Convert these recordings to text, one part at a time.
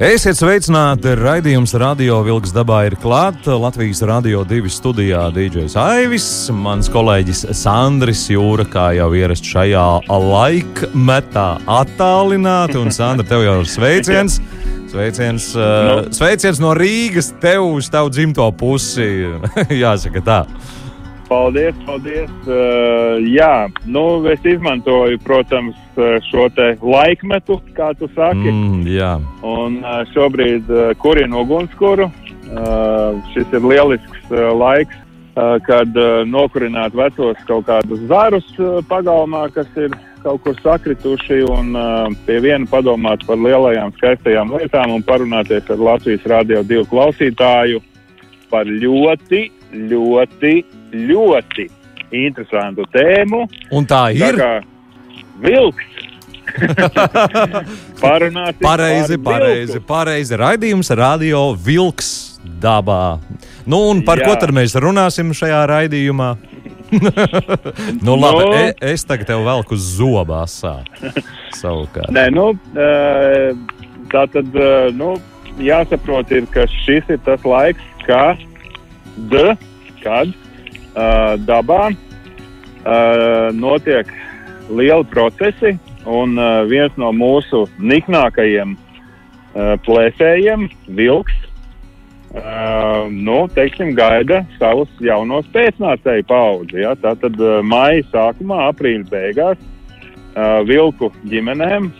Esiet sveicināti! Raidījums Radio Vilks dabā ir klāts. Latvijas Radio 2 studijā DJs Aivis, mans kolēģis Sandris Jūra, kā jau ierasts šajā laikmetā, attālināti. Un, Sandra, tev jau ir sveiciens! Sveiciens, uh, sveiciens no Rīgas, tev uz tavu dzimto pusi. Jāsaka tā. Paldies, paldies. Uh, jā, nu, es izmantoju, protams, šo laikmetu, kā tu saki. Mm, jā. Un uh, šobrīd uh, kurinu ugunskura. Šis ir lielisks laiks, kad nokurināt vecos kaut kādus zarus uh, pagalmā, kas ir kaut kur sakrituši, un pie viena padomāt par lielajām skaistajām lietām un parunāties ar Latvijas Rādio 2 klausītāju par ļoti, ļoti ļoti interesantu tēmu. Un tā ir. Tā vilks. Parunāsim. Pareizi, par pareizi, vilku. pareizi. Raidījums radio vilks dabā. Nu, un par Jā. ko tad mēs runāsim šajā raidījumā? nu, labi, Nu. e, es tagad tev velku asā. Savukārt. Nē, nu, eh, tā tad, eh, nu, jāsaprot, ir, ka šis ir tas laiks, kad, kad uh, dabā uh, notiek lieli procesi, un uh, viens no mūsu niknākajiem uh, plēsējiem, vilks, uh, nu, teiksim, gaida savus jaunos pēcnācēju paudzi. Ja? Tātad uh, maija sākumā, aprīļa beigās uh, vilku ģimenēm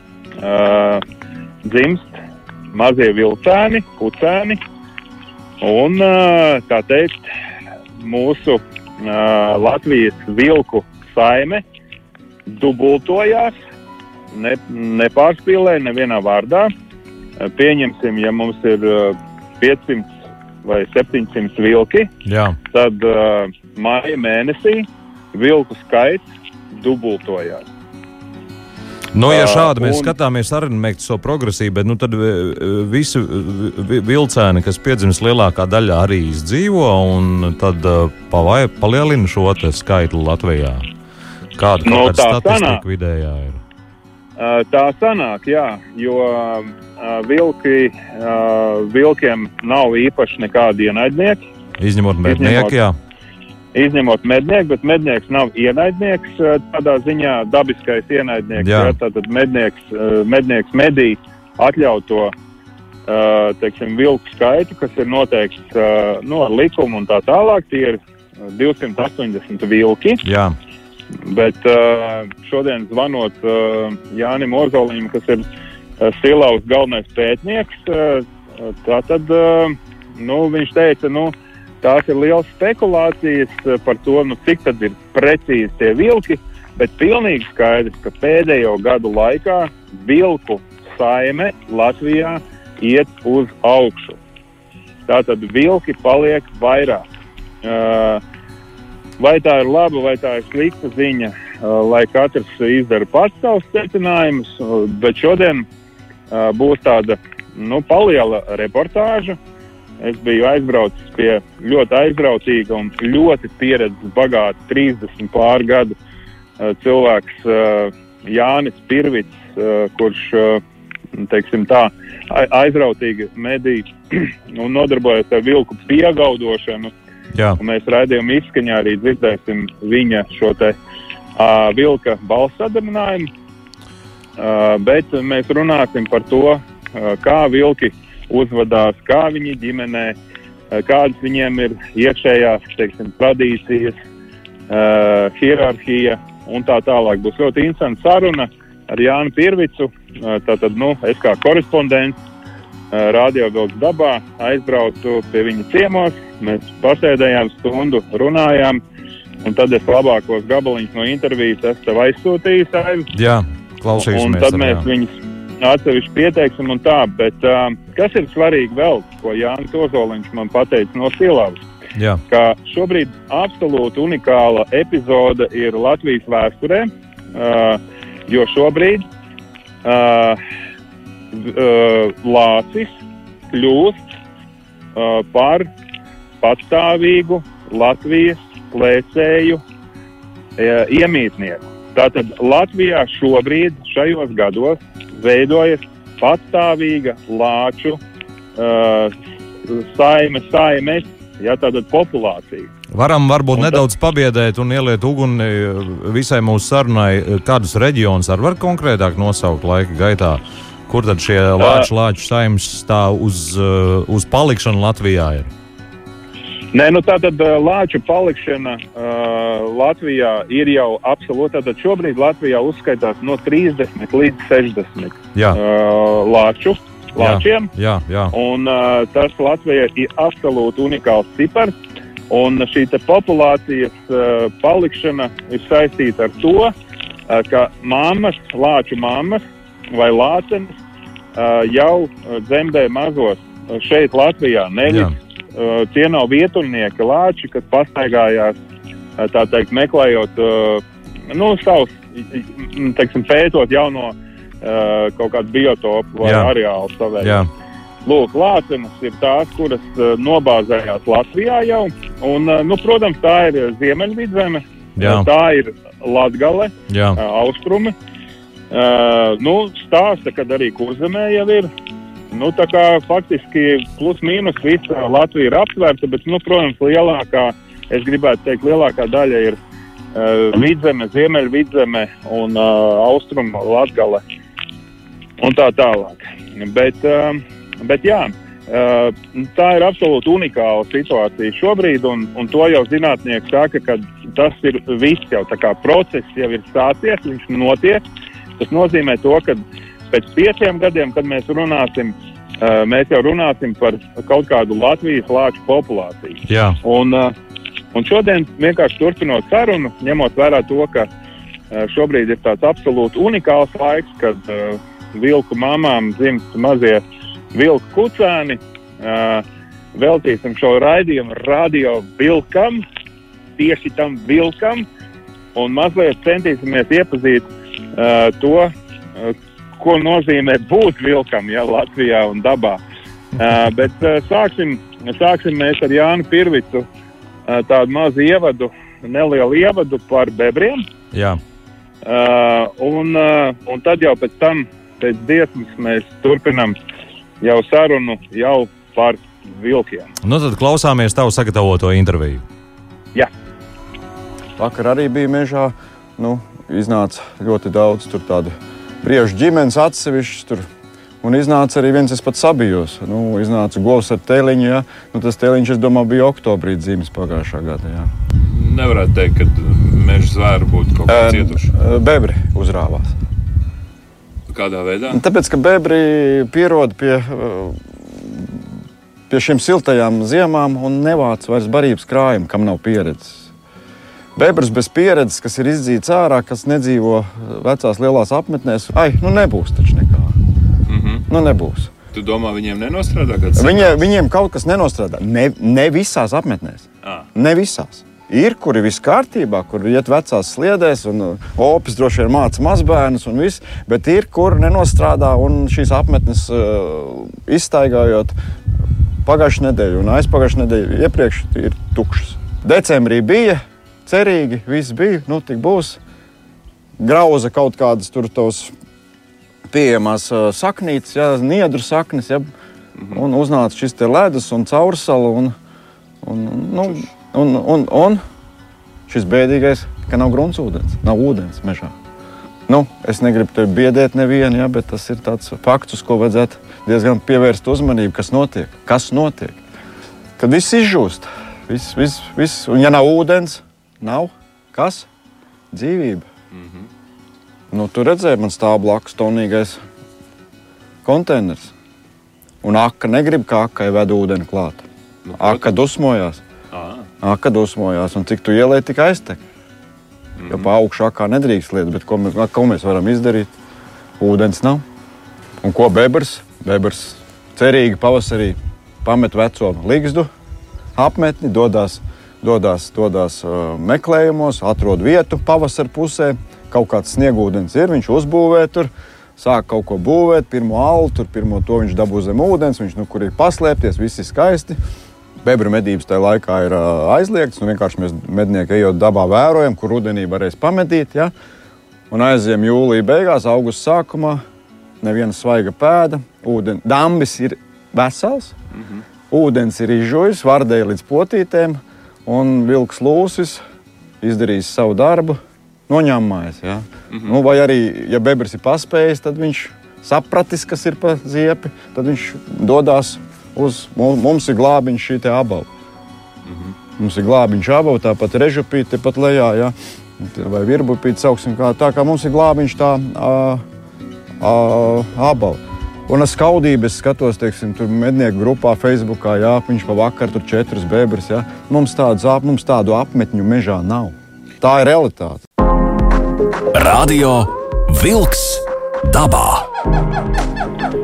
uh, dzimst mazie vilcēni, pucēni, un, uh, tā teikt, mūsu uh, Latvijas vilku saime dubultojās, ne, nepārspīlē nevienā vārdā. Uh, Pieņemsim, ja mums ir uh, 500 vai 700 vilki, Jā. tad uh, maija mēnesī vilku skaits dubultojās. Nu, ja šādi mēs un- skatāmies arī mēģināt šo progresību, bet nu, tad visi vi- vilcēni, kas piedzimst lielākā daļā, arī izdzīvo un tad pavai, palielina šo te skaitu Latvijā. Kāda no, tā statistika vidējā ir? Tā sanāk, jā, jo vilki, vilkiem nav īpaši nekādi ienaidnieki. Izņemot mednieku, jā. Izņemot mednieku, bet mednieks nav ienaidnieks tādā ziņā, dabiskais ienaidnieks. Jā. Jā. Tātad mednieks, mednieks medī atļauto uh, teiksim, vilku skaitu, kas ir noteikts no likumu un tā tālāk. Tie ir uh, 280 vilki. jā. Bet uh, šodien zvanot uh, Jānim Ozolim, kas ir uh, Silaus galvenais pētnieks, uh, nu, viņš teica, nu, tās ir liels spekulācijas par to, nu, cik tad ir precīzi tie vilki, bet pilnīgi skaidrs, ka pēdējo gadu laikā vilku saime Latvijā iet uz augšu. Tātad vilki paliek vairāk. Uh, Vai tā ir laba vai tā ir slikta ziņa, lai katrs izdara pats savus secinājumus, bet šodien būs tāda nu, paliela reportāža. Es biju aizbraucis pie ļoti aizrautīga un ļoti pieredzes bagāta 30 pār gadu cilvēks Jānis Pirvits, kurš uh, teiksim tā, ai- aizrautīgi medī un nodarbojas ar vilku piegaudošanu. Mēs raidījuma izskaņā arī dzirdēsim viņa šo te uh, vilka balss sadarinājumu. Uh, bet mēs runāsim par to, uh, kā vilki uzvedās, kā viņi ģimenē, uh, kādas viņiem ir iekšējās teiksim, tradīcijas, uh, hierarhija un tā tālāk. Būs ļoti interesanta saruna ar Jānu Pirvicu. Uh, tātad, nu, es kā korespondents uh, Radio Vilks dabā aizbraucu pie viņa ciemos. Mēs pasēdējām stundu, runājām, un tad es labākos gabaliņus no intervijas esmu tev aizsūtījis. Aivi. jā. Un Klausīsimies. tad arī, mēs jā. viņus atsevišķi pieteiksim un tā. Bet uh, kas ir svarīgi vēl, ko Jānis Ozoliņš man pateica no Silavas? Jā. ka šobrīd absolūti unikāla epizode ir Latvijas vēsturē, uh, jo šobrīd uh, Lācis kļūst uh, par patstāvīgu Latvijas lēcēju uh, iemītnieku. Tātad Latvijā šobrīd, šajos gados, veidojas patstāvīga lāču uh, saime, saimes, ja tāda populācija. Varam varbūt Un tad- nedaudz pabiedēt un ieliet uguni visai mūsu sarunai, kādus reģionus ar var konkrētāk nosaukt laika gaitā. Kur tad šie lāču, lāču saimnes tā uz, uh, uz palikšanu Latvijā ir? Nē, nu tā tad uh, lāču palikšana uh, Latvijā ir jau absolūti. Tātad šobrīd Latvijā uzskaitās no 30 līdz 60 Jā, uh, lāču, lāčiem. jā, jā. Un, uh, tas Latvijai ir absolūti unikāls cipars. Un šī populācijas uh, palikšana ir saistīta ar to, uh, ka mammas, lāču mammas vai lācenes jau uh, dzemdē mazos uh, šeit Latvijā. Nevis nav vietulnieki lāči, kas pastaigājās, tā teikt, meklējot nu, savus, teiksim, pētot jauno kaut kādu biotopu vai Jā. areālu savai. Lūk, lācenes ir tās, kuras nobāzējās Latvijā jau. Un, nu, protams, tā ir Ziemeļvidzeme, tā ir Latgale, jā. uh, Austrumi. Uh, nu, stāsta, kad arī Kurzemē jau ir. Nu, tā kā faktiski plus mīnus visa Latvija ir aptvērta, bet, nu, protams, lielākā, es gribētu teikt, lielākā daļa ir uh, vidzeme, ziemeļvidzeme un uh, austrumu Latgale un tā tālāk. Bet, uh, bet jā, uh, tā ir absolūti unikāla situācija šobrīd, un, un to jau zinātnieki saka, ka tas ir viss jau tā kā process jau ir sācies, viņš notiek. Tas nozīmē to, ka pēc pieciem gadiem, kad mēs runāsim, mēs jau runāsim par kaut kādu Latvijas lāču populāciju. jā. Un, un šodien, vienkārši turpinot sarunu, ņemot vērā to, ka šobrīd ir tāds absolūti unikāls laiks, kad vilku mamām dzimst mazie vilku kucēni, veltīsim šo raidījumu radio vilkam, tieši tam vilkam, un mazliet centīsimies iepazīt uh, to, uh, ko nozīmē būt vilkam ja, Latvijā un dabā. Uh, bet sāksim, sāksim mēs ar Jānu Pirvicu tādu mazu ievadu, nelielu ievadu par bebriem. jā. Uh, un, uh, un tad jau pēc tam, pēc dziesmas, mēs turpinām jau sarunu jau par vilkiem. Nu tad klausāmies tavu sagatavoto interviju. Vakar arī bija mežā. Nu, iznāca ļoti daudz tādu briežu ģimenes atsevišķu. Un iznāca arī viens, es pats sabijos. Nu, iznāca govs ar tēliņu. Ja? Nu, tas tēliņš, es domāju, bija oktobrī dzīves pagājušā gada. Ja? Nevarētu teikt, ka meža zvēri būtu kaut kā cietuši. Bebri uzrāvās. Kādā veidā? Tāpēc, ka bebri pierod pie, eh, pie šīm siltajām ziemām un nevāc vairs barības krājumu, kam nav pieredzes. Bebrs bez pieredzes, kas ir izdzīts ārā, kas nedzīvo vecās lielās apmetnēs, ai, nu nebūs taču nekā. Mhm. Nu nebūs. Tu domā, viņiem nenostrādā kāds Viņa, viņiem kaut kas nenostrādā. Ne, ne visās apmetnēs. Ah. Ne visās. Ir, kuri viss kārtībā, kur iet vecās sliedēs, un uh, opis droši vien māca mazbērnus, un viss, bet ir, kur nenostrādā, un šīs apmetnes uh, izstaigājot pagājušā nedēļa un aizpagājušā nedēļa iepriekš ir tukšas. Decembrī bija cerīgi, viss bija, nu tik būs. Grauza kaut kādas tur tos pieejamās saknītes, ja, niedru saknes, ja, un uznāca šis te ledus un caursala. Un, un, nu, un, un, un šis bēdīgais, ka nav gruntsūdens, nav ūdens mežā. Nu, es negribu te biedēt nevienu, ja, bet tas ir tāds fakts, uz ko vajadzētu diezgan pievērst uzmanību, kas notiek. Kas notiek? Kad viss izžūst, viss, viss, viss, un ja nav ūdens, nav kas? Dzīvība. Mm -hmm. nu, tur redzēja, man stāv blakus tonīgais konteiners. Un aka negrib, kā akai ved ūdeni klāt. Nu, Aka dusmojās. Ah, Aka dusmojās, un cik tu ielēji, tik aiztek. Mm -hmm. Jo pa augšu akā nedrīkst lietot, bet ko mēs, ko mēs varam izdarīt? Ūdens nav. Un ko bebrs? Bebrs cerīgi pavasarī pamet veco ligzdu, apmetni, dodas, dodas, dodas meklējumos, atrod vietu pavasara pusē. Kaut kāds sniegūdens ir, viņš uzbūvē tur, sāk kaut ko būvēt, pirmo alu, tur pirmo to viņš dabū zem ūdens, viņš nu, kur ir paslēpties, viss ir skaisti. Bebra medības tajā laikā ir aizliegtas. Nu, vienkārši mēs mednieki ejot dabā vērojam, kur rudenī varēs pametīt. Ja? Un aizjām jūlijā beigās, augusta sākumā. Neviena svaiga pēda, ūdens, dambis ir vesels, mm -hmm. ūdens ir izžojis, vardēja līdz potītēm, un vilks lūsis izdarījis savu darbu, noņēmājis. Ja? Mm -hmm. nu, vai arī, ja bebrs ir paspējis, tad viņš sapratis, kas ir pa ziepi, tad viņš dodas uz mums ir glābiņš šī abava. Mm -hmm. Mums ir glābiņš abava, tāpat režupīte pat lejā, ja? vai virbupīte sauksim kā tā, kā mums ir glābiņš tā uh, uh, abava. Un ar skaudību es skatos, teiksim, tur mednieku grupā, Facebookā, jā, viņš pa vakaru tur četras bebras. Jā. Mums, tādas, mums tādu apmetņu mežā nav. Tā ir realitāte. Radio Vilks dabā.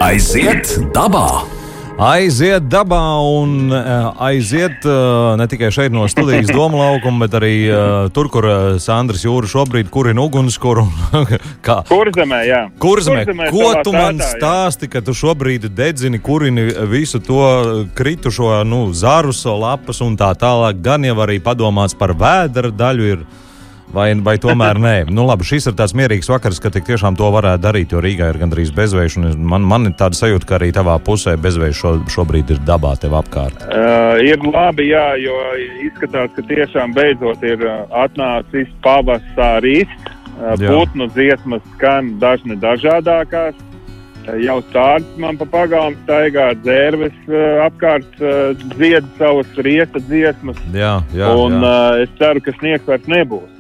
Aiziet dabā! Aiziet dabā un uh, aiziet uh, ne tikai šeit no studijas doma laukuma, bet arī uh, tur, kur Sandrs Jūra šobrīd kurina ugunskura. Kurzemē, jā. Kurzemē. Kurzemē Ko tu man tātā, stāsti, jā. ka tu šobrīd dedzini, kurini visu to kritušo nu, zarus, lapas un tā tālāk? Gan jau arī padomāts par vēdera daļu. Ir, Vai, vai tomēr nē? Nu, labi, šis ir tāds mierīgs vakars, ka tiešām to varētu darīt, jo Rīgā ir gandrīz bezvējš. Man, man ir tāda sajūta, ka arī tavā pusē bezvējš šo, šobrīd ir dabā tev apkārt. Uh, ir labi, jā, jo izskatās, ka tiešām beidzot ir atnācis pavasaris. Uh, putnu dziesmas skan dažni dažādākās. Jau stāsts man pa pagalmu staigā, dzērves uh, apkārt uh, dzied savas rieta dziesmas. Jā, jā, un jā. Uh, es ceru, ka sniegs vairs nebūs.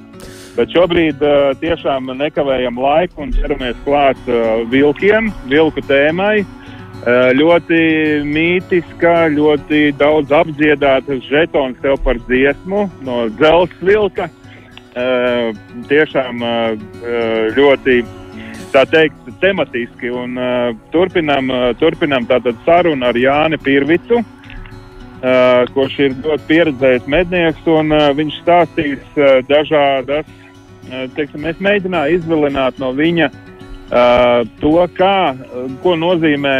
Bet šobrīd uh, tiešām nekavējam laiku un ķeramies klāt uh, vilkiem, vilku tēmai. Uh, ļoti mītiska, ļoti daudz apdziedāta žetons tev par dziesmu no dzelzceļa vilka. Uh, tiešām uh, ļoti tā teikt, tematiski. Un, uh, turpinam, uh, turpinam sarunu ar Jāni Pirvicu, uh, kurš ir ļoti pieredzējis mednieks, un uh, viņš stāstīs uh, dažādas teiksim, es mēģināju izvilināt no viņa uh, to, kā, ko nozīmē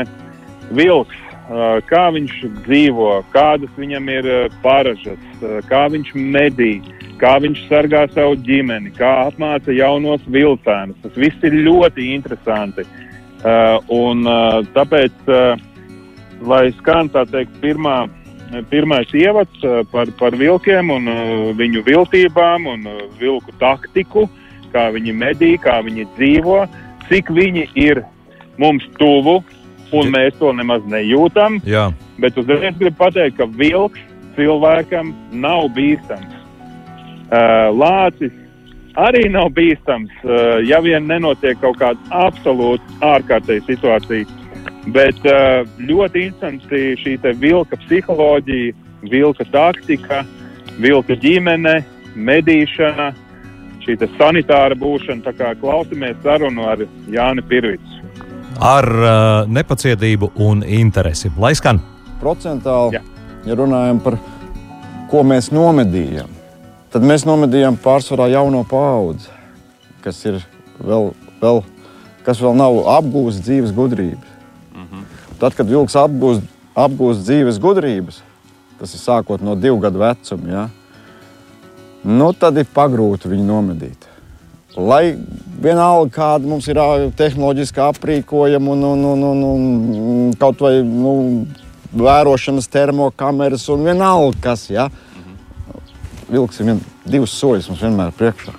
vilks, uh, kā viņš dzīvo, kādas viņam ir paražas, uh, kā viņš medī, kā viņš sargā savu ģimeni, kā apmāca jaunos vilcēnus. Tas viss ir ļoti interesanti. Uh, un, uh, tāpēc, uh, lai skan tā teikt, pirmā pirmais ievads eh, par, par vilkiem un uh, viņu viltībām un uh, vilku taktiku, kā viņi medī, kā viņi dzīvo, cik viņi ir mums tuvu, un mēs to nemaz nejūtam. Jā. Bet uzreiz gribu pateikt, ka vilks cilvēkam nav bīstams. Lācis arī nav bīstams, ja vien nenotiek kaut kāda absolūti ārkārtēja situācija. Bet uh, ļoti interesanti šī vilka psiholoģija, vilka taktika, vilka ģimene, medīšana, šī sanitāra būšana. Tā kā klausamies sarunu ar Jāni Pirvicu. Ar uh, nepacietību un interesi. Lai skan! Procentāli, Jā. ja runājam par ko mēs nomedījām, tad mēs nomedījām pārsvarā jauno paudzi, kas ir vēl, vēl, kas vēl nav apgūst dzīves gudrības. Tad, kad vilks apgūst, apgūst dzīves gudrības, tas ir sākot no divu gadu vecuma, ja, nu, tad ir pagrūti viņu nomedīt. Lai vienalga, kāda mums ir tehnoloģiska aprīkojuma un, un, un, un, un kaut vai nu, vērošanas termokameras un vienalga kas, ja, vilks ir vien, divus soļus mums vienmēr priekšā.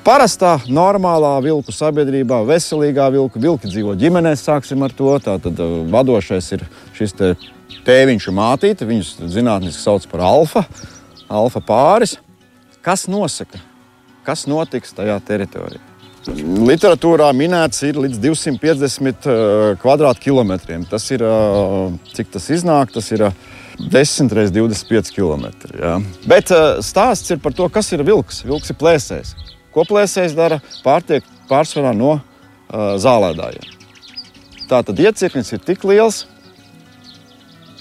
Parastā, normālā vilku sabiedrībā, veselīgā vilku, vilki dzīvo ģimenēs, sāksim ar to. Tātad uh, vadošais ir šis te tēviņš un mātīte. Viņus zinātniski sauc par alfa, alfa pāris. Kas nosaka, kas notiks tajā teritorijā? Literatūrā minēts ir līdz 250 uh, kvadrātkilometriem. Tas ir, uh, cik tas iznāk, tas ir 10 reizes 25 km. Ja? Bet stāsts ir par to, kas ir vilks. Vilks ir plēsējs. Ko plēsējs dara? Pārtiek pārsvarā no uh, zālēdājiem. Tā tad iecirknis ir tik liels,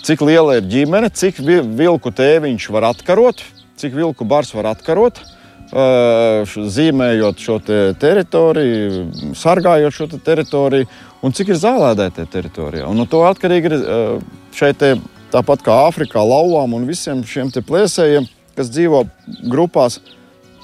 cik liela ir ģimene, cik vi- vilku tēviņš var atkarot, cik vilku bars var atkarot. š- Zīmējot šo te teritoriju, sargājot šo te teritoriju, un cik ir zālēdētie teritorijā. Un no to atkarīgi ir ā, šeit, te, tāpat kā Āfrikā, lauvām un visiem šiem te plēsējiem, kas dzīvo grupās,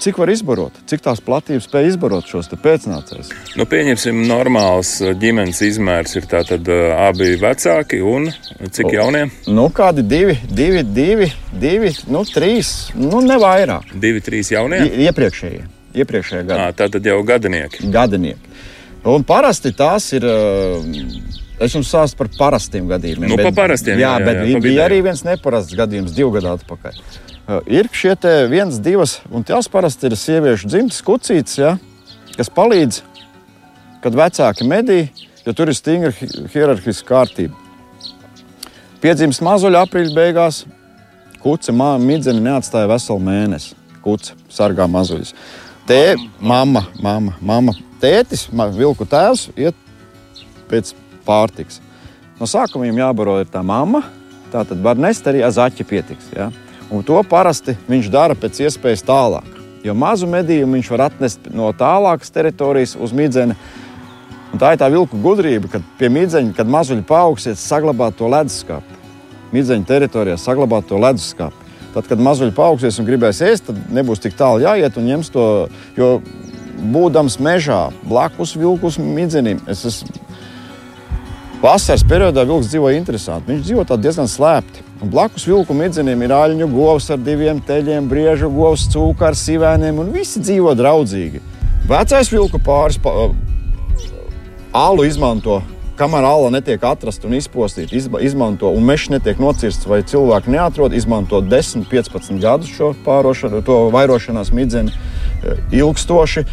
cik var izbarot, cik tās platības spēj izbarot šos pēcnācējus. Nu, pieņemsim, normāls ģimenes izmērs ir tātad abi vecāki un cik jaunie? Nu, kādi divi, divi, divi, divi nu, trīs, nu, ne vairāk. Divi, trīs jaunie? I- Iepriekšējie, iepriekšējie gadi. À, tātad jau gadinieki. gadinieki. Un parasti tās ir. Es jums stāstu par parastiem gadījumiem. Nu, pa parastiem, jā, jā, jā, bet jā, bija, arī viens neparasts gadījums divu gadu atpakaļ. Ir šie viens, divas, un tās parasti ir sieviešu dzimtas kucītes, ja, kas palīdz, kad vecāki medī, jo tur ir stingra hi- hierarhiska kārtība. Piedzimst mazuļa aprīļa beigās, kuce midzeni neatstāja veselu mēnesi. Kuce sargā mazuļus. Tē, mamma, mamma, mamma. Tētis, vilku tēvs, iet pēc pārtiks. No sākuma jābaro ir tā mamma, tā tad var nest arī azaķi pietiks. Ja? Un to parasti viņš dara pēc iespējas tālāk. Jo mazu medījumu viņš var atnest no tālākas teritorijas uz midzeni. Un tā ir tā vilku gudrība, kad pie midzeņa, kad mazuļi paaugsies, saglabāt to leduskapi. Midzeņa teritorijā saglabāt to leduskapi. Tad, kad mazuļi paaugsies un gribēs ēst, tad nebūs tik tālu jāiet un ņems to. Jo būdams mežā, blakus vilkus midzenim, es esmu Vasaras periodā vilks dzīvo interesanti. Viņš dzīvo diezgan slēpti. Un blakus vilku midzenim ir aļņu govs ar diviem teļiem, briežu govs, cūka ar sivēniem, un visi dzīvo draudzīgi. Vecais vilku pāris pa, alu izmanto. Kamēr ala netiek atrasta un izpostīta, izba- izmanto, un mežs netiek nocirsts, vai cilvēki neatrod, izmanto 10, 15 gadus šo pārošanu, to vairošanās midzeni e, ilgstoši.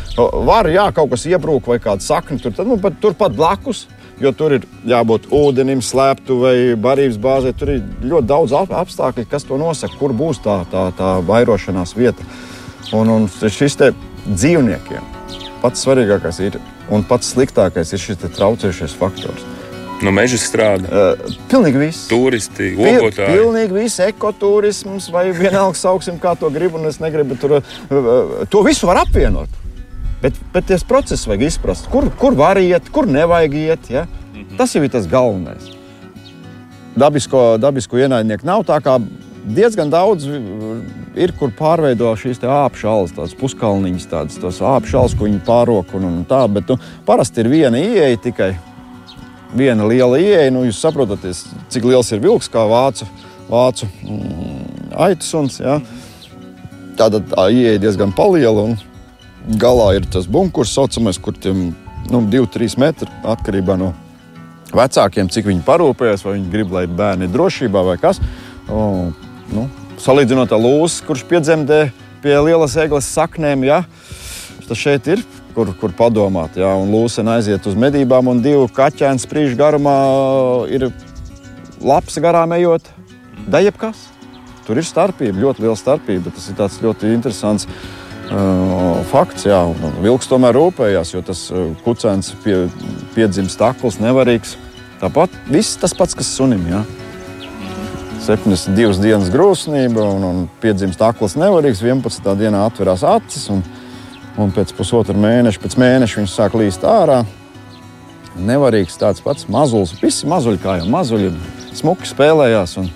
Var, jā, kaut kas iebrūk vai kāda sakne tur, tad, nu, pat, turpat blakus, jo tur ir jābūt ūdenim, slēptuvei, barības bāzē. Tur ir ļoti daudz ap- apstākļu, kas to nosaka, kur būs tā, tā, tā vairošanās vieta. Un, un šis te dzīvniekiem pats svarīgākais ir un pats sliktākais ir šis traucējušais faktors. Nu, meža strāda, Uh, pilnīgi viss. turisti, Pil, ogotāji. pilnīgi viss, ekoturisms, vai vienalga sauksim, kā to gribu, un es negribu tur. Uh, to visu var apvienot. Bet, bet tas process vajag izprast, kur, kur var iet, kur nevajag iet. Ja? Tas jau ir tas galvenais. Dabisko, dabisko ienaidnieku nav tā kā diezgan daudz ir, kur pārveido šīs apšaules, tādas puskalniņas, tādas tos apšaules, ko viņi pārok un, un tā. Bet nu, parasti ir viena ieeja tikai. Viena liela ieeja, nu, jūs saprotat, cik liels ir vilks, kā vācu, vācu mm, aitas suns. Ja? Tātad tā ieeja diezgan liela un galā ir tas bunkurs, saucamais, kur tiem nu, 2-3 metri atkarībā no vecākiem, cik viņi parūpējas, vai viņi grib, lai bērni ir drošībā vai kas. O, nu, salīdzinot ar lūsu, kurš piedzemdē pie lielas eglis saknēm, ja, tas šeit ir. Kur, kur padomāt, ja un lūsena aiziet uz medībām, un divu kaķēnu sprīžu garumā ir labs garām ejot. Da jebkas. Tur ir starpība, ļoti liela starpība. Tas ir ļoti interesants uh, fakts. Jā, vilks tomēr rūpējās, jo tas uh, kucēns pie, piedzimst akls, nevarīgs. Tāpat viss tas pats, kas sunim. Jā. 72 dienas grūsnība un, un piedzimst akls nevarīgs. 11. dienā atverās acis un, un pēc pusotra mēneša, pēc mēneša viņš sāk līst ārā. Nevarīgs tāds pats mazulis. Visi mazuļi kā jau mazuļi, smuki spēlējās. Un,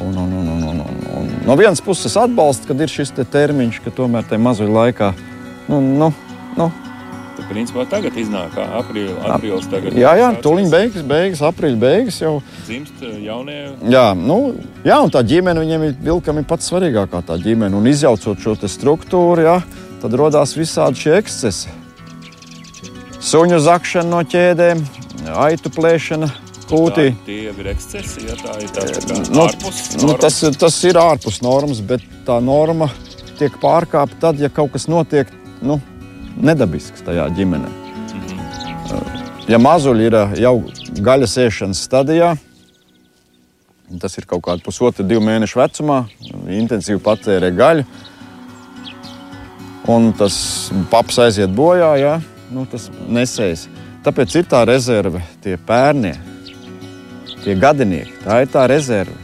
un, un, un, un, un, un, un. No vienas puses atbalsta, kad ir šis te termiņš, ka tomēr tajā mazuļa laikā nu, nu, nu, Tad, principā, tagad iznāk aprīlis. aprīlis tagad jā, jā, tuliņ beigas, beigas, aprīļa beigas jau. Dzimst uh, jaunie. Jā, nu, jā, un tā ģimene viņiem ir vilkam ir pats svarīgākā tā ģimene. Un izjaucot šo te struktūru, jā, tad radās visādi šie ekscesi. Suņu zakšana no ķēdēm, aitu plēšana, kūtī. Tā, tie ir ekscesi, ja tā ir tā, tā kā Nu, ārpus nu, normas. tas, tas ir ārpus normas, bet tā norma tiek pārkāpta tad, ja kaut kas notiek nu, nedabisks tajā ģimenē. Ja mazuļi ir jau gaļas ēšanas stadijā, tas ir kaut kāda pusotra, divu mēnešu vecumā, intensīvi patērē gaļu, un tas paps aiziet bojā, jā, nu, tas nesējas. Tāpēc ir tā rezerve, tie pērnie, tie gadinieki. Tā ir tā rezerve.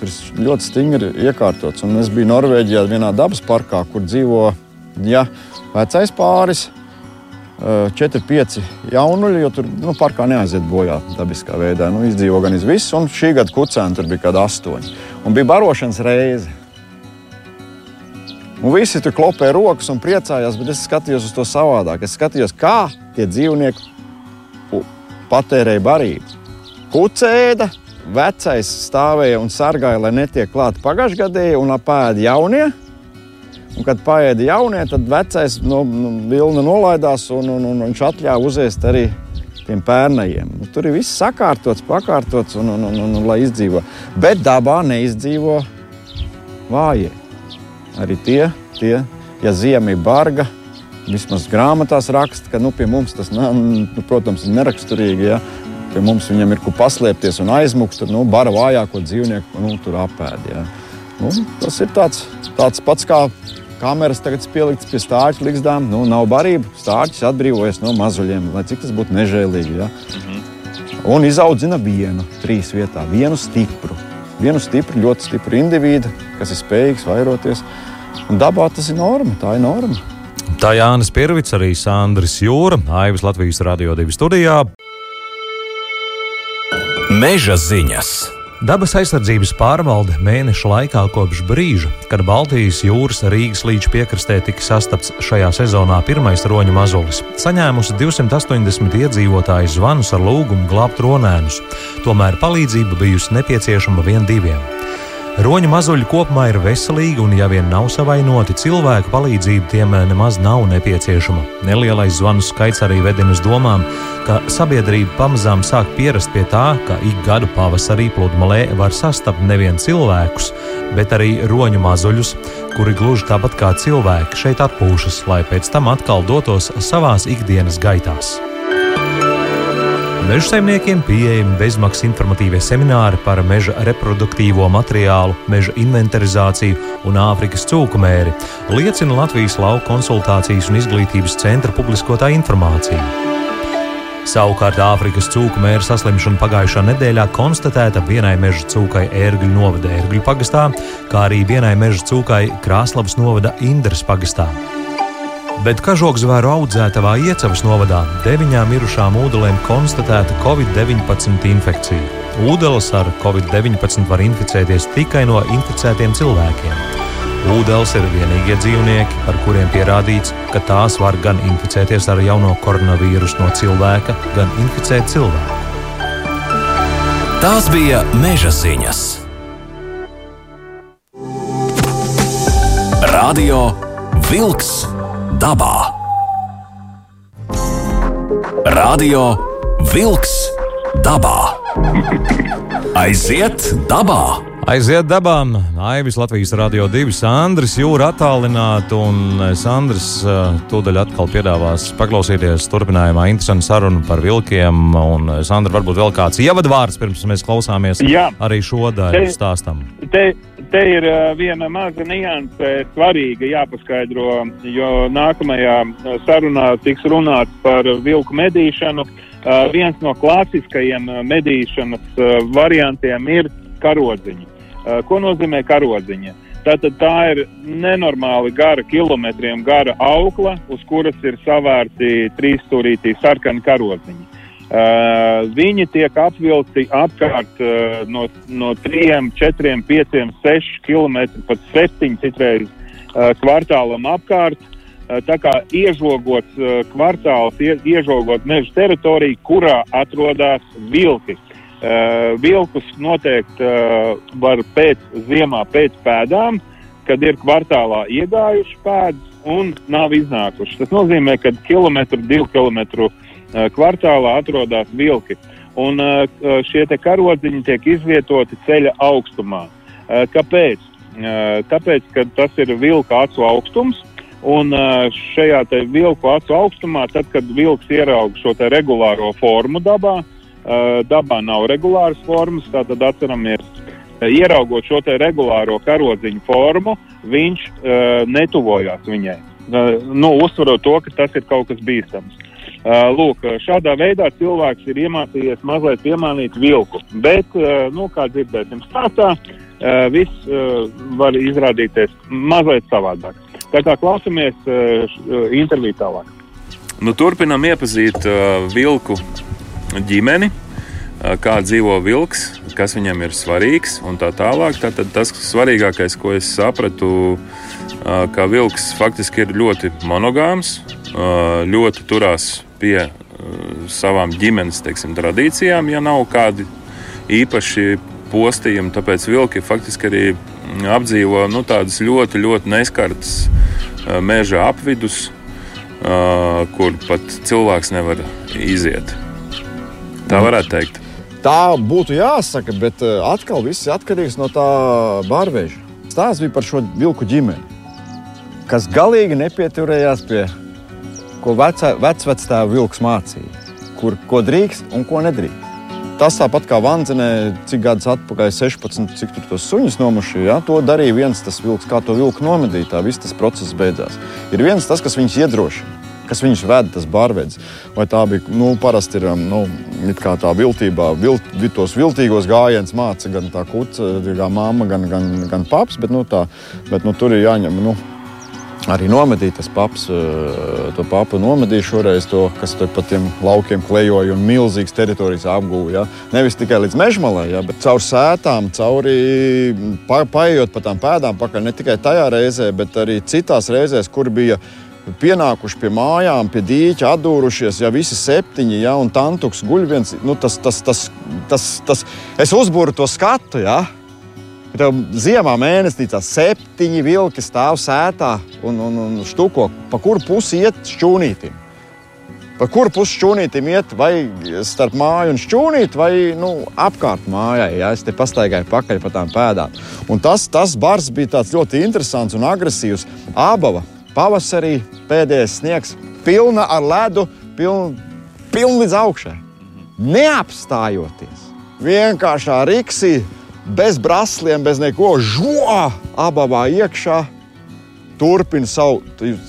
Tur ir ļoti stingri iekārtots. Un es biju Norvēģijā vienā dabas parkā, kur dzīvo ja, vecais pāris. 4, 5 jaunuļi, jo tur nu, parkā neaiziet bojā dabiskā veidā. Nu, izdzīvo gan iz visu, un šī gada kucēna tur bija kāda astoņa. Un bija barošanas reize. Un visi tur klopēja rokas un priecājās, bet es skatījos uz to savādāk. Es skatījos, kā tie dzīvnieki patērēja barību. Kucēda, vecais stāvēja un sargāja, lai netiek klāta pagājušgadēji un apēda jaunie. Un, kad paiet jaunie, tad vecais no, no vilna nolaidās un, un, un viņš atļāva uzēst arī tiem pērnajiem. Nu, tur ir viss sakārtots, pakārtots un, un, un, un, un lai izdzīvo. Bet dabā neizdzīvo vājie. Arī tie, tie ja ziema ir barga, vismaz grāmatās raksta, ka nu, pie mums tas, nu, protams, ir neraksturīgi. Ja? Pie mums viņam ir kur paslēpties un aizmukt, tad nu, bara vājāko dzīvnieku nu, tur apēd. Ja? Nu, tas ir tāds, tāds pats kā kameras tagad pieliktas pie stāču likstām. Nu, nav barība, stāčus atbrīvojas no mazuļiem, lai cik tas būtu nežēlīgi. Ja? Mhm. Un izaudzina vienu, trīs vietā, vienu stipru. Vienu stipru, ļoti stipru individu, kas ir spējīgs vairoties. Un dabā tas ir norma, tā ir norma. Tā Jānis Pirvits, arī Sandrs Jūra, Aivas Latvijas radio divi studijā. Meža ziņas! Dabas aizsardzības pārvalde mēneša laikā kopš brīža, kad Baltijas jūras Rīgas līča piekrastē tika sastapts šajā sezonā pirmais roņu mazulis, saņēmusi 280 iedzīvotāju zvanus ar lūgumu glābt ronēnus. Tomēr palīdzība bijusi nepieciešama vien diviem. Roņu mazuļi kopumā ir veselīgi, un, ja vien nav savainoti, cilvēku palīdzība tiem nemaz nav nepieciešama. Nelielais zvanu skaits arī vedina uz domām, ka sabiedrība pamazām sāk pierast pie tā, ka ik gadu pavasarī pludmalē var sastapt nevien cilvēkus, bet arī roņu mazuļus, kuri gluži tāpat kā cilvēki šeit atpūšas, lai pēc tam atkal dotos savās ikdienas gaitās. Meža saimniekiem pieejami bezmaksas informatīvie semināri par meža reproduktīvo materiālu, meža inventarizāciju un Āfrikas cūku mēri, liecina Latvijas lauka konsultācijas un izglītības centra publiskotā informācija. Savukārt Āfrikas cūku mēra saslimšana pagājušā nedēļā konstatēta vienai meža cūkai ērgļu novada ērgļu pagastā, kā arī vienai meža cūkai Krāslavas novada Indras pagastā. Bet kažokzvēru audzētavā Iecavas novadā deviņām mirušām ūdelēm konstatēta Covid-19 infekcija. Ūdeles ar Covid-19 var inficēties tikai no inficētiem cilvēkiem. Ūdens ir vienīgie dzīvnieki, ar kuriem pierādīts, ka tās var gan inficēties ar jauno koronavīrusu no cilvēka, gan inficēt cilvēku. Tās bija meža ziņas. Radio Wolks dabā. Radio Wolks dabā. Aiziet dabā! Aiziet dabā! Aivis Latvijas Rādio 2, Sandrs Jūra attālināti, un Sandrs uh, tūdaļ atkal piedāvās paklausīties turpinājumā interesantu sarunu par vilkiem, un Sandra varbūt vēl kāds ievadvārds, pirms mēs klausāmies Jā. arī šo daļu stāstam. Te, te ir viena maza nianse, svarīga jāpaskaidro, jo nākamajā sarunā tiks runāts par vilku medīšanu. Viens no klasiskajiem medīšanas variantiem ir karodziņa. Ko nozīmē karodziņa? Tātad tā ir nenormāli gara, kilometriem gara aukla, uz kuras ir savērti trīsstūrītī sarkani karodziņi. Uh, viņi tiek apvilkti apkārt uh, no, no 3, 4, 5, 6 km, pat 7 citreiz uh, kvartālam apkārt. Uh, tā kā iežogots uh, kvartāls, ie, iežogot meža teritoriju, kurā atrodas vilki. Uh, vilkus noteikti uh, var pēc ziemā, pēc pēdām, kad ir kvartālā iegājuši pēdas un nav iznākuši. Tas nozīmē, ka kilometru, divu kilometru uh, kvartālā atrodas vilki. Un uh, šie karodziņi tiek izvietoti ceļa augstumā. Kāpēc? Tāpēc, ka tas ir vilka acu augstums. Un šajā vilku acu augstumā, tad, kad vilks ieraudzīja šo regulāro formu dabā, dabā nav regulāras formas, tātad atceramies, ieraugot šo regulāro karodziņu formu, viņš netuvojās viņai. Nu, uzsverot to, ka tas ir kaut kas bīstams. Uh, lūk, šādā veidā cilvēks ir iemācījies mazliet piemānīt vilku, bet, uh, nu, kā dzirdēsim stāstā, uh, viss var izrādīties mazliet savādāk. Tā kā klausamies uh, interviju tālāk. Nu, turpinam iepazīt vilku ģimeni, kā dzīvo vilks, kas viņam ir svarīgs un tā tālāk. Tātad tas svarīgākais, ko es sapratu, ka vilks faktiski ir ļoti monogāms, ļoti turās pie uh, savām ģimenes teiksim, tradīcijām, ja nav kādi īpaši postījumi. Tāpēc vilki faktiski arī apdzīvo nu, tādas ļoti, ļoti neskartas uh, meža apvidus Uh, kur pat cilvēks nevar iziet. Tā varētu teikt. Tā būtu jāsaka, bet atkal viss ir atkarīgs no tā bārveža. Stāsts bija par šo vilku ģimeni, kas galīgi nepieturējās pie ko vecvectēva vilks mācīja, kur, ko drīkst un ko nedrīkst. Tas tāpat kā Vanzenē, cik gadus atpakaļ, 16, cik tur tos suņus nomušīja, ja, to darīja viens tas vilks, kā to vilku nomedīja, tā viss tas process beidzās. Ir viens tas, kas viņus iedrošina kas viņus veda, tas bārvedis. Vai tā bija, nu, parasti ir, um, nu, tā viltībā, vilt, tos viltīgos gājienus māca gan tā kuca, gan mamma, gan, gan, gan paps, bet, nu, tā, bet, nu, tur ir jāņem, nu, arī nomedīja tas paps. Eh, to papu nomedīja šoreiz, to, kas tur pa tiem laukiem klejoja un milzīgas teritorijas apgūja. Ja? Nevis tikai līdz mežmalē, ja? bet caur sētām, cauri pa, paējot pa tām pēdām pakaļ. Ne tikai tajā reizē, bet arī citās reizēs, kur bija pienākuši pie mājām, pie dīķa, atdūrušies, ja visi septiņi, ja, un tantuks guļ viens. Nu, tas, tas, tas, tas, tas, es uzbūru to skatu. Ja? Tev ziemā mēnesnīcā septiņi vilki stāv sētā un, un, un štuko, pa kuru pusi iet šķūnītim. Pa kuru pusi šķūnītim iet, vai starp māju un šķūnīti, vai nu, apkārt mājai. Ja? Es te pastaigāju pakaļ pa tām pēdām. Un tas, tas bars bija ļoti interesants un agresīvs. Abava pavasarī pēdējais sniegs, pilna ar ledu, pilna, pilna līdz augšai. Neapstājoties. Vienkāršā riksī bez brasliem, bez neko, žoā, abā iekšā. Turpina savu,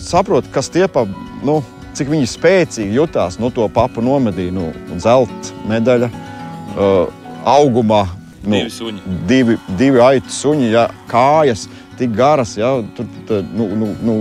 saprot, kas tie pa, nu, cik viņi spēcīgi jutās. Nu, to papu nomedīja, nu, zelta medaļa, uh, augumā. Nu, divi suņi. Divi, divi aitu suņi, ja, kājas tik garas, ja, tur, tā, nu, nu, nu,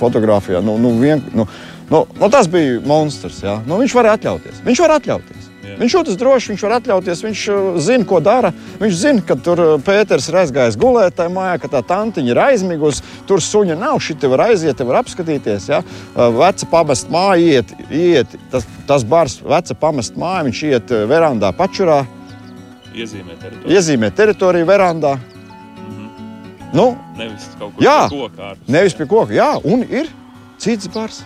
fotografijā. Nu, nu, vien, nu, nu, nu, tas bija monstrs. Ja. Nu, viņš var atļauties. Viņš var atļauties. Jā. Viņš jūtas droši, viņš var atļauties, viņš uh, zina, ko dara. Viņš zina, ka tur uh, Pēters ir aizgājis gulēt tajā mājā, ka tā tantiņa ir aizmigusi. Tur suņa nav, šī te var aiziet, te var apskatīties. Ja? Uh, veca pamest māju, iet, iet tas, tas bars, veca pamest māju, viņš iet verandā pačurā. Iezīmē teritoriju. Iezīmē teritoriju verandā. Mm -hmm. nu, nevis kaut kur jā, pie koka. Ārpus, nevis pie koka, jā, un ir cits bars,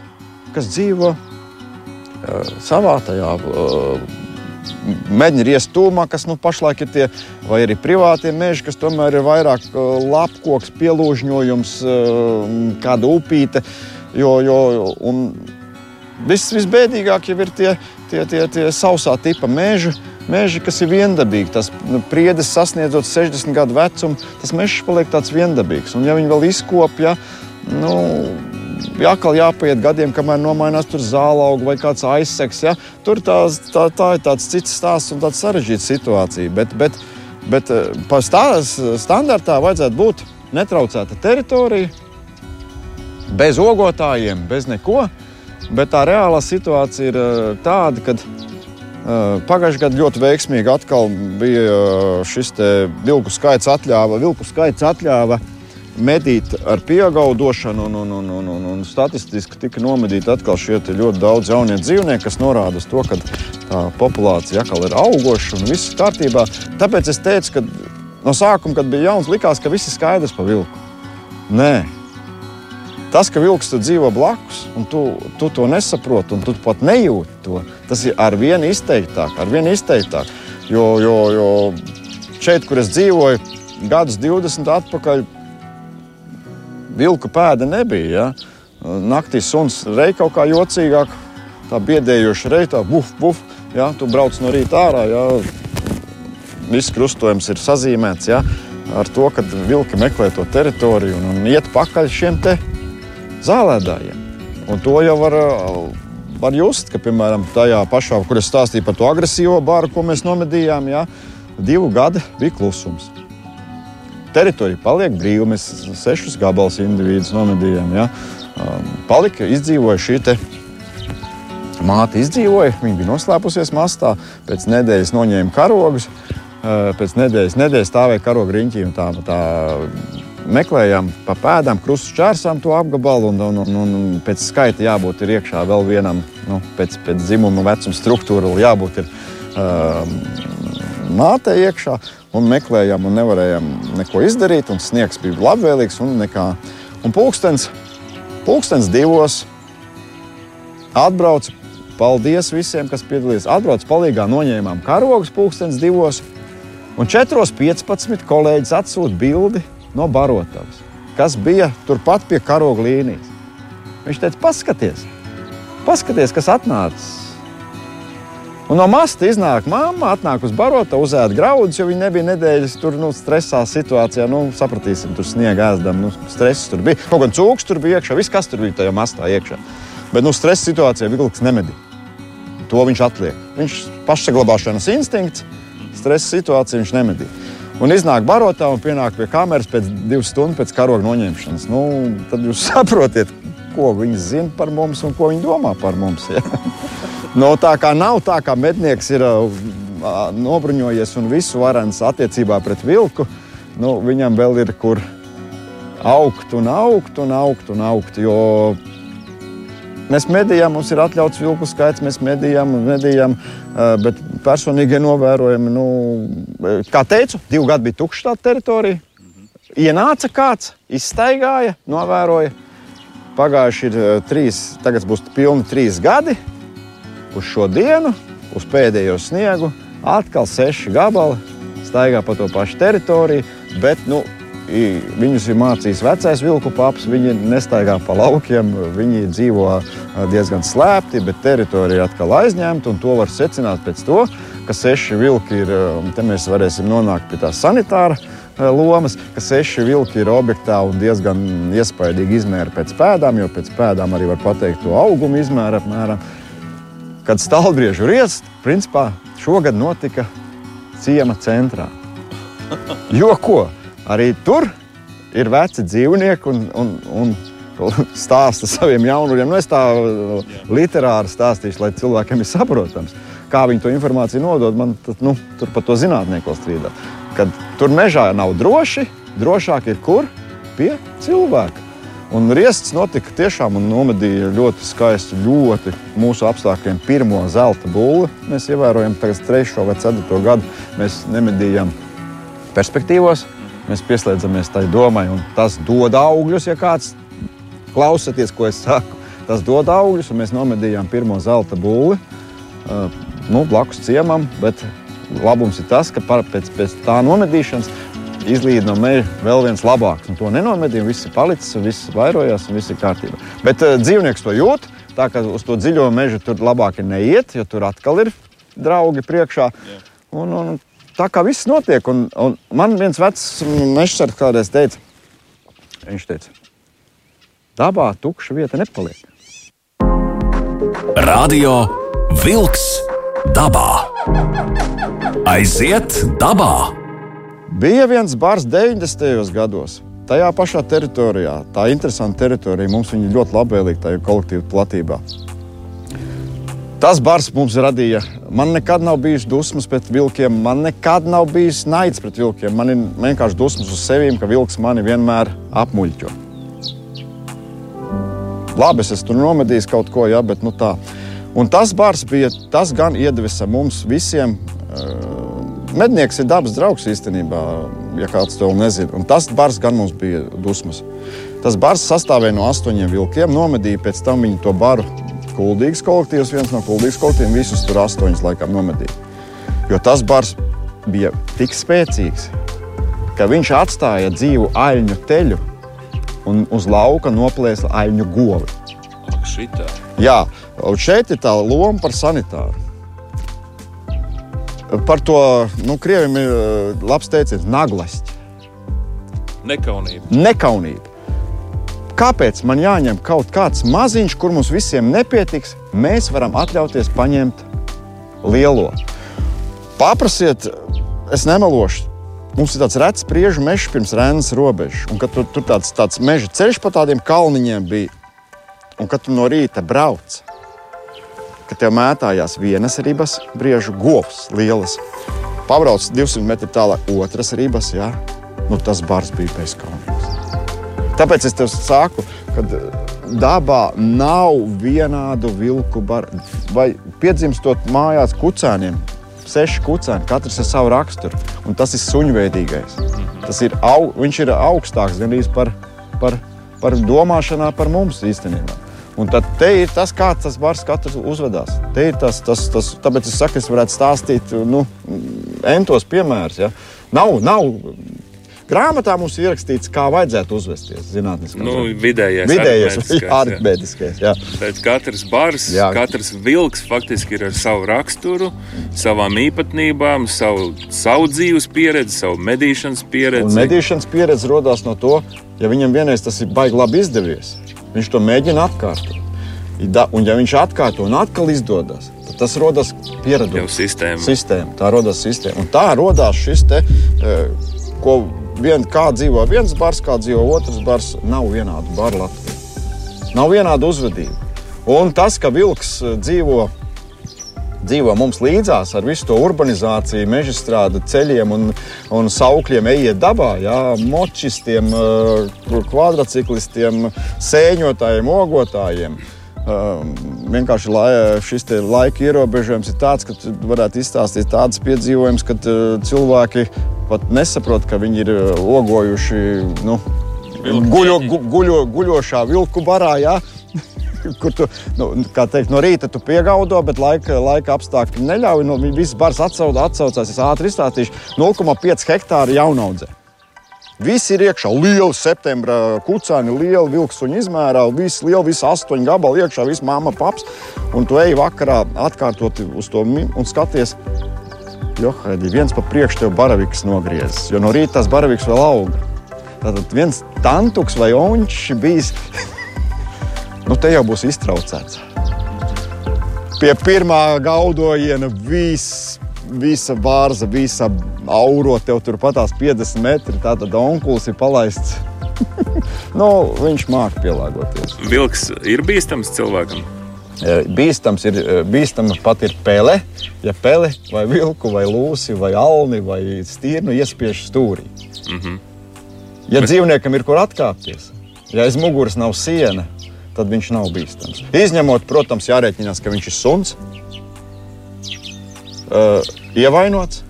kas dzīvo uh, savā tajā. Uh, Mēģina riest tūmā, kas nu, pašlaik ir tie, vai arī privātie meži, kas tomēr ir vairāk uh, lapkoks, pielūžņojums, uh, kāda upīte. Jo, jo, vis, visbēdīgāk jau ir tie, tie, tie, tie sausā tipa meži. Meži, kas ir viendabīgi, tas nu, priedes sasniedzot 60 gadu vecumu, tas mežs paliek tāds viendabīgs. Un, ja viņi vēl izkopja, nu, atkal jāpaiet gadiem, kamēr nomainās tur zālauga vai kāds aizseks. Ja? Tur tās, tā, tā ir tāds cits stāsts un tāds sarežģīts situācija. Bet, bet, bet eh, par stās, standartā vajadzētu būt netraucēta teritorija, bez ogotājiem, bez neko. Bet tā reālā situācija ir eh, tāda, ka uh, pagājušajā gadā ļoti veiksmīgi atkal bija šis vilku skaits atļāva, vilku skaits atļāva medīt ar pieaugušanu, un, un, un, un, un, un statistiski tika nomedīti atkal šie ļoti daudz jaunie dzīvnieki, kas norāda uz to, ka tā populācija atkal ir augoša un viss ir kārtībā. Tāpēc es teicu, ka no sākuma, kad bija jauns, likās, ka viss ir skaidrs par vilku. Nē. Tas, ka vilks dzīvo blakus, un tu, tu to nesaproti, un tu pat nejūti to, tas ir ar vienu izteiktāk, ar vienu izteiktāk. Jo, jo, jo šeit, kur es dzīvoju, gadus 20 atpakaļ, vilku pēda nebija. Ja? Naktī suns reja kaut kā jocīgāk, tā biedējoša reja, tā buf, buf. Ja? Tu brauc no rīta ārā. Ja? Viss krustojums ir sazīmēts ja? ar to, ka vilki meklē to teritoriju un, un iet pakaļ šiem zālēdājiem. Un to jau var, var just, ka, piemēram, tajā pašā, kur es stāstīju par to agresīvo bāru, ko mēs nomedījām, ja? divu gadu bija klusums. Teritorija paliek brīva. Mēs sešus gabalus individus nomedījām. Ja? Um, palika, izdzīvoja šī māte, izdzīvoja. Viņa bija noslēpusies mastā, pēc nedēļas noņēma karogus. Uh, pēc nedēļas, nedēļas stāvēja karoga riņķī un tā, tā meklējām pa pēdām, krustu čērsām to apgabalu. Un, un, un, un pēc skaita jābūt ir iekšā vēl vienam, nu, pēc, pēc dzimuma vecuma struktūra, jābūt ir um, mātei iekšā. Un meklējām, un nevarējām neko izdarīt. Un sniegs bija labvēlīgs. Un, nekā. un pulkstenis, pulkstenis divos atbrauca. Paldies visiem, kas piedalījās. Atbrauc palīdzīgā, noņēmām karogus pulkstenis divos. Un 4.15 kolēģis atsūta bildi no Barotavas, kas bija turpat pie karoga līnijas. Viņš teica, paskaties, paskaties kas atnācis. Un no masta iznāk mamma, atnāk uz barota, uzēd graudus, jo viņa nebija nedēļas tur nu, stresā situācijā. Nu, sapratīsim, tur sniega ēzdam, nu, stress tur bija. Kaut gan cūks tur bija iekšā, viss kas tur bija tajā mastā iekšā. Bet nu, stresa situācijā vilks nemedī. To viņš atliek. Viņš pašsaglabāšanas instinkts, stresa situācija viņš nemedī. Un iznāk barotā un pienāk pie kameras pēc divām stundām pēc karoga noņemšanas. Nu, tad jūs saprotiet, ko viņi zina par mums un ko viņi domā par mums. Ja? No, tā kā nav tā, kā mednieks ir uh, nobruņojies un visu varens attiecībā pret vilku, nu, viņam vēl ir kur augt un augt un augt un augt. Jo Mēs medījām, mums ir atļauts vilku skaits, mēs medījām, medījām bet personīgie novērojumi, nu, kā teicu, divi gadi bija tukša tā teritorija. Ienāca kāds, izstaigāja, novēroja. Pagājuši ir trīs, tagad būs pilni trīs gadi uz šo dienu, uz pēdējo sniegu. Atkal seši gabali staigā pa to pašu teritoriju, bet nu, Viņus ir mācījis vecais vilku paps, viņi nestaigā pa laukiem, viņi dzīvo diezgan slēpti, bet teritorija atkal aizņemta. To var secināt pēc to, ka seši vilki ir, te mēs varēsim nonākt pie tā sanitāra lomas, ka seši vilki ir objektā un diezgan iespaidīgi izmēra pēc pēdām, jo pēc pēdām arī var pateikt to augumu izmēru apmēram. Kad stāvbriežu riest, principā šogad notika ciema centrā. Jo ko? arī tur ir veci dzīvnieki un, un, un stāsta saviem jaunuļiem. Nu, es tā literāri stāstīšu, lai cilvēkiem ir saprotams, kā viņi to informāciju nodod. Man tad, nu, tur par to zinātnieko strīdā. Kad tur mežā nav droši, drošāk ir kur? Pie cilvēka. Un riests notika tiešām un nomedīja ļoti skaistu, ļoti mūsu apstākļiem pirmo zelta būli. Mēs ievērojam, tagad trešo vai ceturto gadu mēs nemedījām perspektīvos. Mēs pieslēdzamies tai domai, un tas dod augļus. Ja kāds klausāties, ko es saku, tas dod augļus, un mēs nomedījām pirmo zelta būli uh, nu, blakus ciemam. Bet labums ir tas, ka par, pēc, pēc tā nomedīšanas izlīd no meža vēl viens labāks. Un to nenomedījām, viss ir palicis, viss vairojās un viss ir kārtībā. Bet uh, dzīvnieks to jūt. Tā kā uz to dziļo mežu tur labāk ir neiet, jo tur atkal ir draugi priekšā. Yeah. Un, un, tā kā viss notiek. Un, un man viens vecs mežsargs kādreiz teica, viņš teica, dabā tukša vieta nepaliek. Radio Wolks dabā. Aiziet dabā! Bija viens bars 90. gados. Tajā pašā teritorijā, tā interesanta teritorija, mums viņa ļoti labvēlīga tajā kolektīvā platībā. Tas bars mums radīja. Man nekad nav bijis dusmas pret vilkiem, man nekad nav bijis naids pret vilkiem. Man ir vienkārši dusmas uz sevi, ka vilks mani vienmēr apmuļķo. Labi, es tur nomedījis kaut ko, ja, bet nu tā. Un tas bars bija, tas gan iedvesa mums visiem. Uh, mednieks ir dabas draugs īstenībā, ja kāds to nezina. Un tas bars gan mums bija dusmas. Tas bars sastāvēja no astoņiem vilkiem, nomedīja pēc tam viņu to baru kuldīgs kolektīvs, viens no kuldīgas kolektīviem, visus tur astoņus laikam nomedīja. Jo tas bars bija tik spēcīgs, ka viņš atstāja dzīvu aļņu teļu un uz lauka noplēsa aļņu govi. Ak, šitā. Jā, un šeit ir tā loma par sanitāru. Par to nu, krieviem ir eh, labs teiciens, naglasts. Nekaunība. Nekaunība. Kāpēc man jāņem kaut kāds maziņš, kur mums visiem nepietiks? Mēs varam atļauties paņemt lielo. Paprasiet, es nemelošu. Mums ir tāds rets priežu mežs pirms Rēnas robežas. Un kad tur, tur tāds, tāds meža ceļš pa tādiem kalniņiem bija, un kad tu no rīta brauc, kad tev mētājās vienas ribas, briežu govs lielas. Pabrauc 200 metru tālāk, otras ribas, jā. Nu, tas bars bija bezskaunīgs. Tāpēc es tev saku, ka dabā nav vienādu vilku baru. Vai piedzimstot mājās kucēniem, seši kucēni, katrs ar savu raksturu. Un tas ir suņveidīgais. Tas ir, au, viņš ir augstāks gan arī par, par, par domāšanā par mums īstenībā. Un tad ir tas, kā tas bars katrs uzvedās. Te ir tas, tas, tas, tāpēc es saku, es varētu stāstīt nu, entos piemērus. Ja? Nav, nav Grāmatā mums ir ierakstīts, kā vajadzētu uzvesties. Zinātniskā nu, vidējais, vidējais aritmētiskais. Jā. Bet katrs bars, jā. katrs vilks faktiski ir ar savu raksturu, savām īpatnībām, savu, savu dzīves pieredzi, savu medīšanas pieredzi. Un medīšanas pieredze radās no to, ja viņam vienreiz tas ir baigi labi izdevies, viņš to mēģina atkārtot. Un, ja viņš atkārto un atkal izdodas, tad tas rodas pieredums. Sistēma. sistēma. Tā rodas sistēma. Un tā radās šis te, eh, ko vien, kā dzīvo viens bars, kā dzīvo otrs bars, nav vienāda bara Latvijā. Nav vienāda uzvedība. Un tas, ka vilks eh, dzīvo, dzīvo mums līdzās ar visu to urbanizāciju, meža strādu ceļiem un, un saukļiem, ejiet dabā, jā, močistiem, eh, kvadrciklistiem, sēņotājiem, ogotājiem. Um, vienkārši lai, šis laika ierobežojums ir tāds, ka varētu izstāstīt tādas piedzīvojumus, kad uh, cilvēki pat nesaprot, ka viņi ir ogojuši nu, guļo, gu, guļo, guļošā vilku barā. Jā. Kur tu nu, teikt, no rīta tu piegaudo, bet laika, laika apstākļi neļauj. Nu, viss bars atsaucās, es ātri izstāstīšu 0,5 hektāru jaunaudzē. Viss ir iekšā. Liela septembra kucēni, liela vilksuņa izmērā, viss liela, visi astoņi gabali iekšā, viss māma, paps. Un tu ej vakarā atkārtot uz to un skaties. Johaidi, viens pa priekšu tev baraviks nogriezis, jo no rīta tas baraviks vēl auga. Tātad viens tantuks vai ončs bijis, nu te jau būs iztraucēts. Pie pirmā gaudojiena viss visa vārza, visa auro tev turpatās 50 metri. Tātad onkulis ir palaists. nu, viņš māca pielāgoties. Vilks ir bīstams cilvēkam. E, bīstams ir e, bīstama pat ir pele. Ja pele vai vilku, vai lūsi, vai alni, vai stīrnu iespiež stūrī. Mm -hmm. Ja Bet... dzīvniekam ir kur atkāpties, ja aiz muguras nav siena, tad viņš nav bīstams. Izņemot, protams, jārēķinās, ka viņš ir suns uh, ievainots.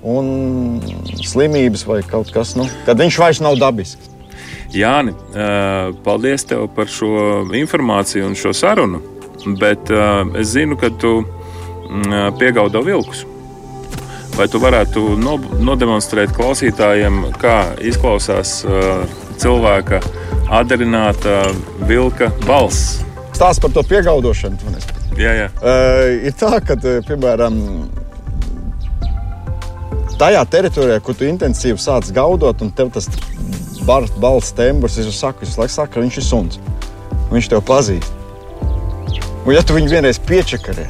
Un slimības vai kaut kas tāds, nu, kad viņš vairs nav dabisks. Jāni, uh, paldies tev par šo informāciju un šo sarunu. Bet uh, es zinu, ka tu uh, piegaudo vilkus. Vai tu varētu no, nodemonstrēt klausītājiem, kā izklausās cilvēka atdarināta vilka balss? Stāsts par to piegaudošanu. Jā, jā. Uh, ir tā, ka, piemēram, tajā teritorijā, kur tu intensīvi sāc gaudot, un tev tas balsts tembrs ir saku, es laiku saku, ka viņš ir suns. Viņš tev pazīst. Un ja tu viņu vienreiz piečakarē,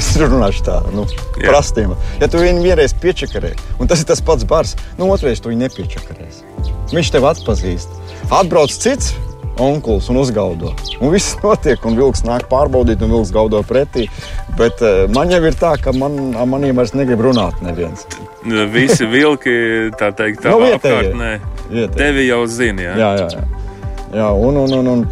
es runāšu tā, nu, prastiem. Ja tu viņu vienreiz piečakarē, un tas ir tas pats bars, nu, otrreiz tu viņu nepiečakarēsi. Viņš tev atpazīst. Atbrauc cits, onkulis un uzgaudo. Un viss notiek, un vilks nāk pārbaudīt, un vilks gaudo pretī. Bet uh, man jau ir tā, ka man, maniem vairs negrib runāt neviens. Visi vilki, tā teikt, tā nu, apkārtnē. Tevi jau zina. Jā, jā, jā. jā un, un, un, un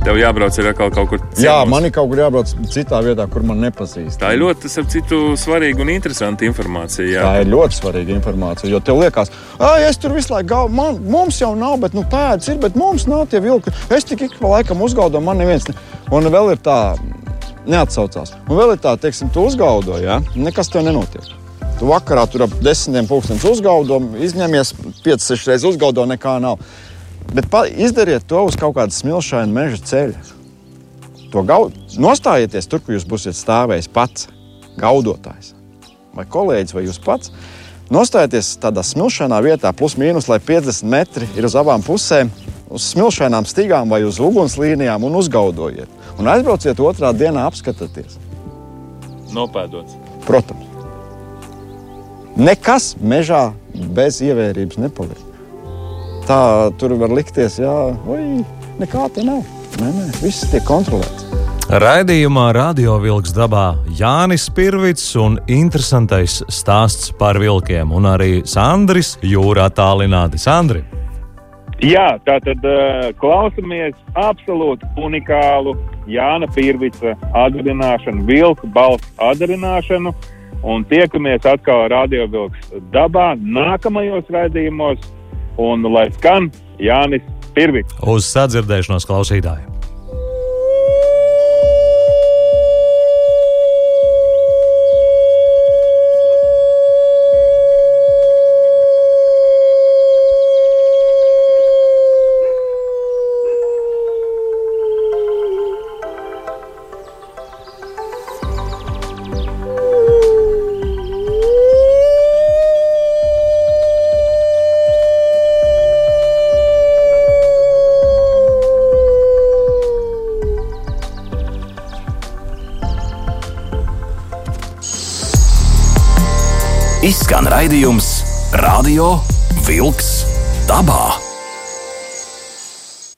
Tev jābrauc atkal kaut kur citur. Jā, man ir kaut kur jābrauc citā vietā, kur man nepazīst. Tā ir ļoti citu, svarīga un interesanta informācija. Jā. Tā ir ļoti svarīga informācija. Jo tev liekas, ka es tur visu laiku gaudu, man, mums jau nav, bet nu, pēdas ir, bet mums nav tie vilki. Es tik ik pa laikam uzgaudu, man neviens. Ne... Un vēl ir tā, neatsaucās. Un vēl ir tā, teiksim, tu uzgaudo, ja? nekas tev nenotiek. Tu vakarā tur ap desmitiem pūkstens uzgaudo, izņemies 5-6 reizes uzgaudo, nekā nav. Bet izdariet to uz kaut kāda smilšaina meža ceļa. To gaud... Nostājieties tur, kur jūs būsiet stāvējis pats, gaudotājs vai kolēģis vai jūs pats. Nostājieties tādā smilšainā vietā, plus mīnus, lai 50 metri ir uz abām pusēm, uz smilšainām stīgām vai uz ugunslīnijām un uzgaudojiet. Un aizbrauciet otrā dienā, apskatieties. Nopēdots. Protams. Nekas mežā bez ievērības nepaliek. Tā tur var likties, jā, oi, nekā te nav. Nē, nē, viss tiek kontrolēts. Raidījumā Radio Vilks dabā Jānis Pirvits un interesantais stāsts par vilkiem, un arī Sandris jūrā tālināti. Sandri! Jā, tā tad uh, klausāmies absolūti unikālu Jāna Pirvica atdarināšanu, vilku balstu atdarināšanu. Un tiekamies atkal Radio Vilks dabā nākamajos raidījumos. Un lai skan Jānis Pirvits. Uz sadzirdēšanos klausītāji! Raidījums Radio Vilks dabā.